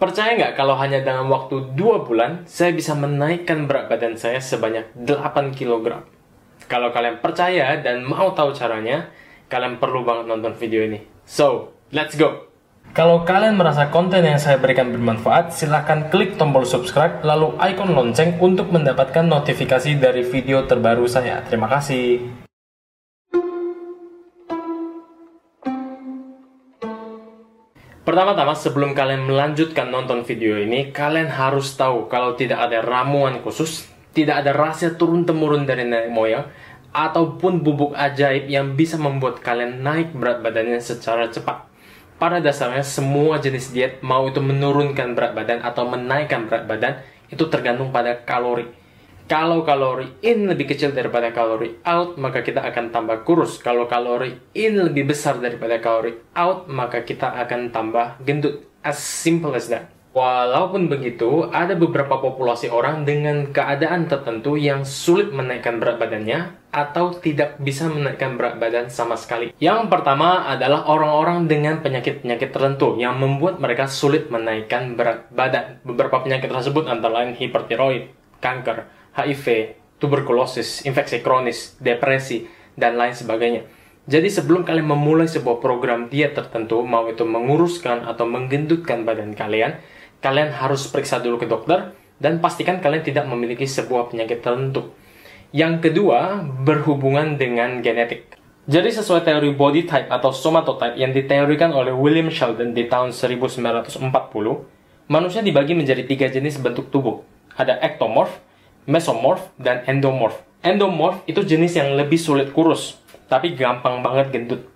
Percaya nggak kalau hanya dalam waktu 2 bulan, saya bisa menaikkan berat badan saya sebanyak 8 kg. Kalau kalian percaya dan mau tahu caranya, kalian perlu banget nonton video ini. So, let's go! Kalau kalian merasa konten yang saya berikan bermanfaat, silahkan klik tombol subscribe lalu ikon lonceng untuk mendapatkan notifikasi dari video terbaru saya. Terima kasih. Pertama-tama, sebelum kalian melanjutkan nonton video ini, kalian harus tahu kalau tidak ada ramuan khusus, tidak ada rahasia turun-temurun dari nenek moyang, ataupun bubuk ajaib yang bisa membuat kalian naik berat badannya secara cepat. Pada dasarnya semua jenis diet mau itu menurunkan berat badan atau menaikkan berat badan itu tergantung pada kalori. Kalau kalori in lebih kecil daripada kalori out, maka kita akan tambah kurus. Kalau kalori in lebih besar daripada kalori out, maka kita akan tambah gendut. As simple as that. Walaupun begitu, ada beberapa populasi orang dengan keadaan tertentu yang sulit menaikkan berat badannya atau tidak bisa menaikkan berat badan sama sekali. Yang pertama adalah orang-orang dengan penyakit-penyakit tertentu yang membuat mereka sulit menaikkan berat badan. Beberapa penyakit tersebut antara lain hipertiroid, kanker, HIV, tuberkulosis, infeksi kronis, depresi, dan lain sebagainya. Jadi sebelum kalian memulai sebuah program diet tertentu, mau itu menguruskan atau menggendutkan badan kalian, kalian harus periksa dulu ke dokter dan pastikan kalian tidak memiliki sebuah penyakit tertentu. Yang kedua, berhubungan dengan genetik. Jadi sesuai teori body type atau somatotype yang diteorikan oleh William Sheldon di tahun 1940, manusia dibagi menjadi tiga jenis bentuk tubuh. Ada ectomorph, mesomorph, dan endomorph. Endomorph itu jenis yang lebih sulit kurus, tapi gampang banget gendut.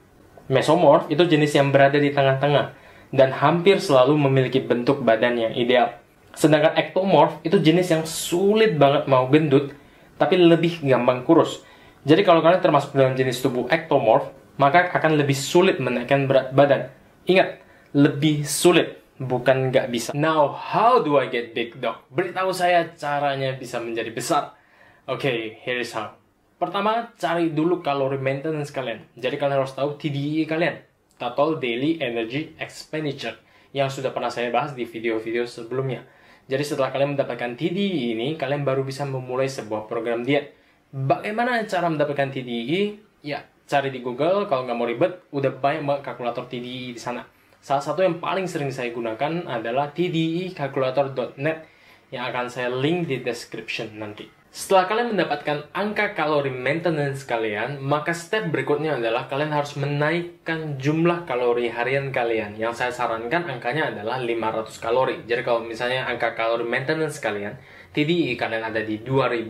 Mesomorph itu jenis yang berada di tengah-tengah, dan hampir selalu memiliki bentuk badan yang ideal. Sedangkan ectomorph itu jenis yang sulit banget mau gendut, tapi lebih gampang kurus. Jadi kalau kalian termasuk dalam jenis tubuh ectomorph, maka akan lebih sulit menaikkan berat badan. Ingat, lebih sulit, bukan nggak bisa. Now, how do I get big, dog? Beritahu saya caranya bisa menjadi besar. Oke, okay, here is how. Pertama, cari dulu kalori maintenance kalian. Jadi kalian harus tahu TDE kalian Total Daily Energy Expenditure yang sudah pernah saya bahas di video-video sebelumnya. Jadi setelah kalian mendapatkan TDE ini, kalian baru bisa memulai sebuah program diet. Bagaimana cara mendapatkan TDE? Ya, cari di Google, kalau nggak mau ribet, udah banyak kalkulator TDE di sana. Salah satu yang paling sering saya gunakan adalah tdecalculator.net yang akan saya link di description nanti. Setelah kalian mendapatkan angka kalori maintenance kalian, maka step berikutnya adalah kalian harus menaikkan jumlah kalori harian kalian. Yang saya sarankan angkanya adalah 500 kalori. Jadi kalau misalnya angka kalori maintenance kalian, TDI kalian ada di 2000,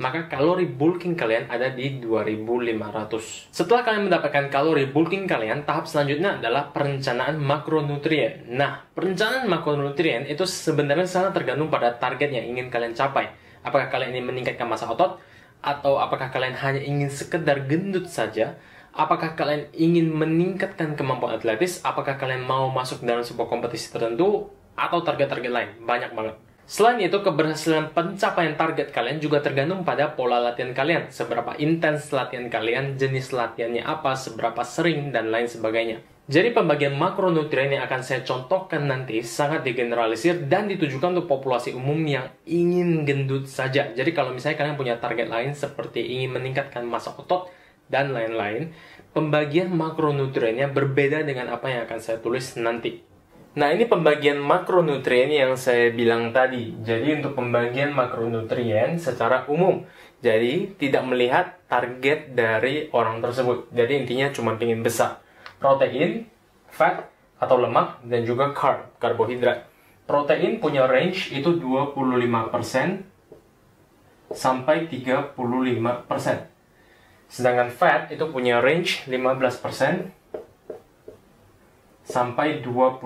maka kalori bulking kalian ada di 2500. Setelah kalian mendapatkan kalori bulking kalian, tahap selanjutnya adalah perencanaan makronutrien. Nah, perencanaan makronutrien itu sebenarnya sangat tergantung pada target yang ingin kalian capai. Apakah kalian ingin meningkatkan masa otot? Atau apakah kalian hanya ingin sekedar gendut saja? Apakah kalian ingin meningkatkan kemampuan atletis? Apakah kalian mau masuk dalam sebuah kompetisi tertentu? Atau target-target lain? Banyak banget. Selain itu, keberhasilan pencapaian target kalian juga tergantung pada pola latihan kalian. Seberapa intens latihan kalian, jenis latihannya apa, seberapa sering, dan lain sebagainya. Jadi pembagian makronutrien yang akan saya contohkan nanti sangat digeneralisir dan ditujukan untuk populasi umum yang ingin gendut saja. Jadi kalau misalnya kalian punya target lain seperti ingin meningkatkan massa otot dan lain-lain, pembagian makronutriennya berbeda dengan apa yang akan saya tulis nanti. Nah ini pembagian makronutrien yang saya bilang tadi. Jadi untuk pembagian makronutrien secara umum. Jadi tidak melihat target dari orang tersebut. Jadi intinya cuma ingin besar protein, fat atau lemak, dan juga carb, karbohidrat. Protein punya range itu 25% sampai 35%. Sedangkan fat itu punya range 15% sampai 25%.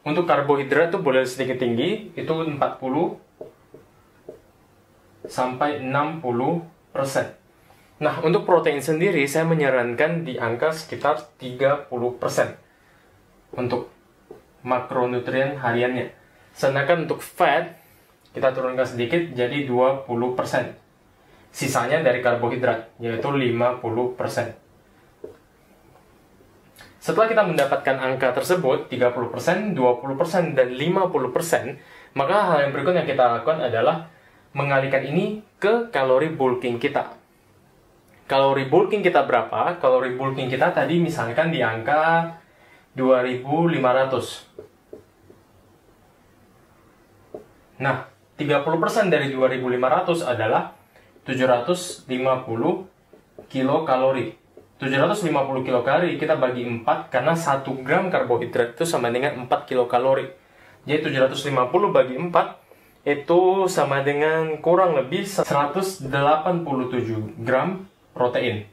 Untuk karbohidrat itu boleh sedikit tinggi, itu 40 sampai 60%. Nah, untuk protein sendiri saya menyarankan di angka sekitar 30% untuk makronutrien hariannya. Sedangkan untuk fat kita turunkan sedikit jadi 20%. Sisanya dari karbohidrat yaitu 50%. Setelah kita mendapatkan angka tersebut, 30%, 20%, dan 50%, maka hal yang berikutnya yang kita lakukan adalah mengalihkan ini ke kalori bulking kita. Kalori bulking kita berapa? Kalori bulking kita tadi misalkan di angka 2500. Nah, 30% dari 2500 adalah 750 kilokalori. 750 kilokalori kita bagi 4 karena 1 gram karbohidrat itu sama dengan 4 kilokalori. Jadi 750 bagi 4 itu sama dengan kurang lebih 187 gram protein.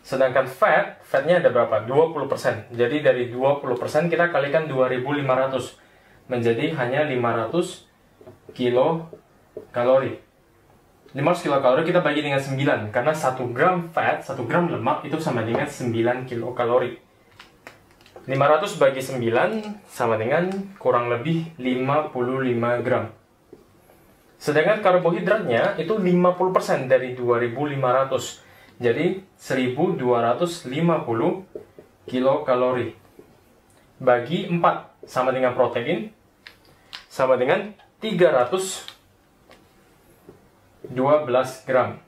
Sedangkan fat, fatnya ada berapa? 20%. Jadi dari 20% kita kalikan 2500 menjadi hanya 500 kilo kalori. 500 kilokalori kita bagi dengan 9 karena 1 gram fat, 1 gram lemak itu sama dengan 9 kilokalori. 500 bagi 9 sama dengan kurang lebih 55 gram. Sedangkan karbohidratnya itu 50% dari 2500. Jadi 1250 kilokalori. Bagi 4 sama dengan protein sama dengan 300 12 gram.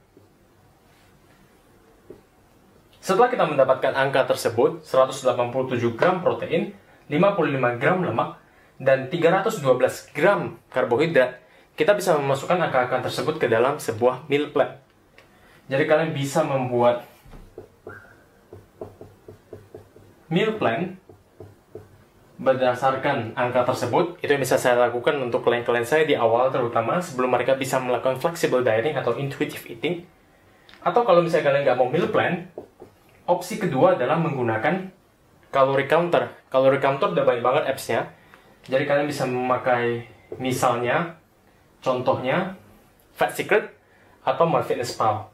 Setelah kita mendapatkan angka tersebut, 187 gram protein, 55 gram lemak, dan 312 gram karbohidrat, kita bisa memasukkan angka-angka tersebut ke dalam sebuah meal plan. Jadi kalian bisa membuat meal plan berdasarkan angka tersebut, itu yang bisa saya lakukan untuk klien-klien saya di awal terutama sebelum mereka bisa melakukan flexible dieting atau intuitive eating. Atau kalau misalnya kalian nggak mau meal plan, opsi kedua adalah menggunakan calorie counter. Calorie counter udah banyak banget apps-nya. Jadi kalian bisa memakai misalnya, contohnya Fat Secret atau MyFitnessPal.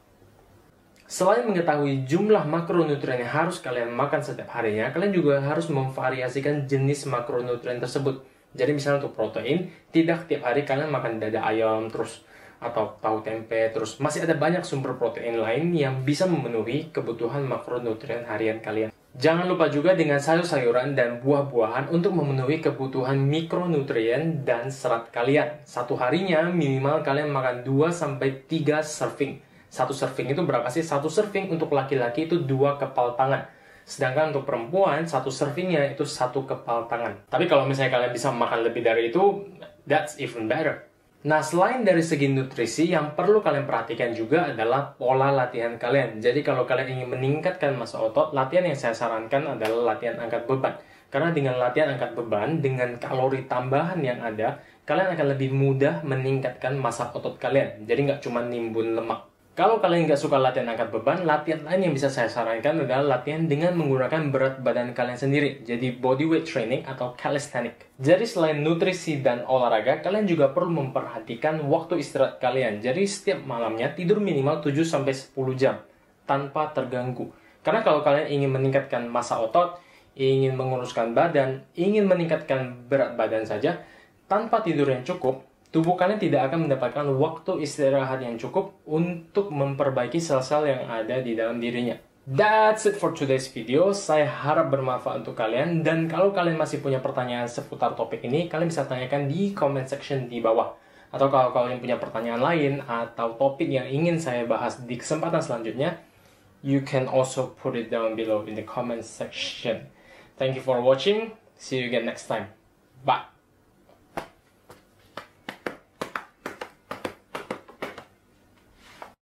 Selain mengetahui jumlah makronutrien yang harus kalian makan setiap harinya, kalian juga harus memvariasikan jenis makronutrien tersebut. Jadi misalnya untuk protein, tidak tiap hari kalian makan dada ayam terus atau tahu tempe terus masih ada banyak sumber protein lain yang bisa memenuhi kebutuhan makronutrien harian kalian. Jangan lupa juga dengan sayur-sayuran dan buah-buahan untuk memenuhi kebutuhan mikronutrien dan serat kalian. Satu harinya minimal kalian makan 2 sampai 3 serving satu serving itu berapa sih? Satu serving untuk laki-laki itu dua kepal tangan. Sedangkan untuk perempuan, satu servingnya itu satu kepal tangan. Tapi kalau misalnya kalian bisa makan lebih dari itu, that's even better. Nah, selain dari segi nutrisi, yang perlu kalian perhatikan juga adalah pola latihan kalian. Jadi, kalau kalian ingin meningkatkan masa otot, latihan yang saya sarankan adalah latihan angkat beban. Karena dengan latihan angkat beban, dengan kalori tambahan yang ada, kalian akan lebih mudah meningkatkan masa otot kalian. Jadi, nggak cuma nimbun lemak. Kalau kalian nggak suka latihan angkat beban, latihan lain yang bisa saya sarankan adalah latihan dengan menggunakan berat badan kalian sendiri. Jadi body weight training atau calisthenic. Jadi selain nutrisi dan olahraga, kalian juga perlu memperhatikan waktu istirahat kalian. Jadi setiap malamnya tidur minimal 7-10 jam tanpa terganggu. Karena kalau kalian ingin meningkatkan masa otot, ingin menguruskan badan, ingin meningkatkan berat badan saja, tanpa tidur yang cukup, tubuh kalian tidak akan mendapatkan waktu istirahat yang cukup untuk memperbaiki sel-sel yang ada di dalam dirinya. That's it for today's video. Saya harap bermanfaat untuk kalian dan kalau kalian masih punya pertanyaan seputar topik ini, kalian bisa tanyakan di comment section di bawah. Atau kalau kalian punya pertanyaan lain atau topik yang ingin saya bahas di kesempatan selanjutnya, you can also put it down below in the comment section. Thank you for watching. See you again next time. Bye.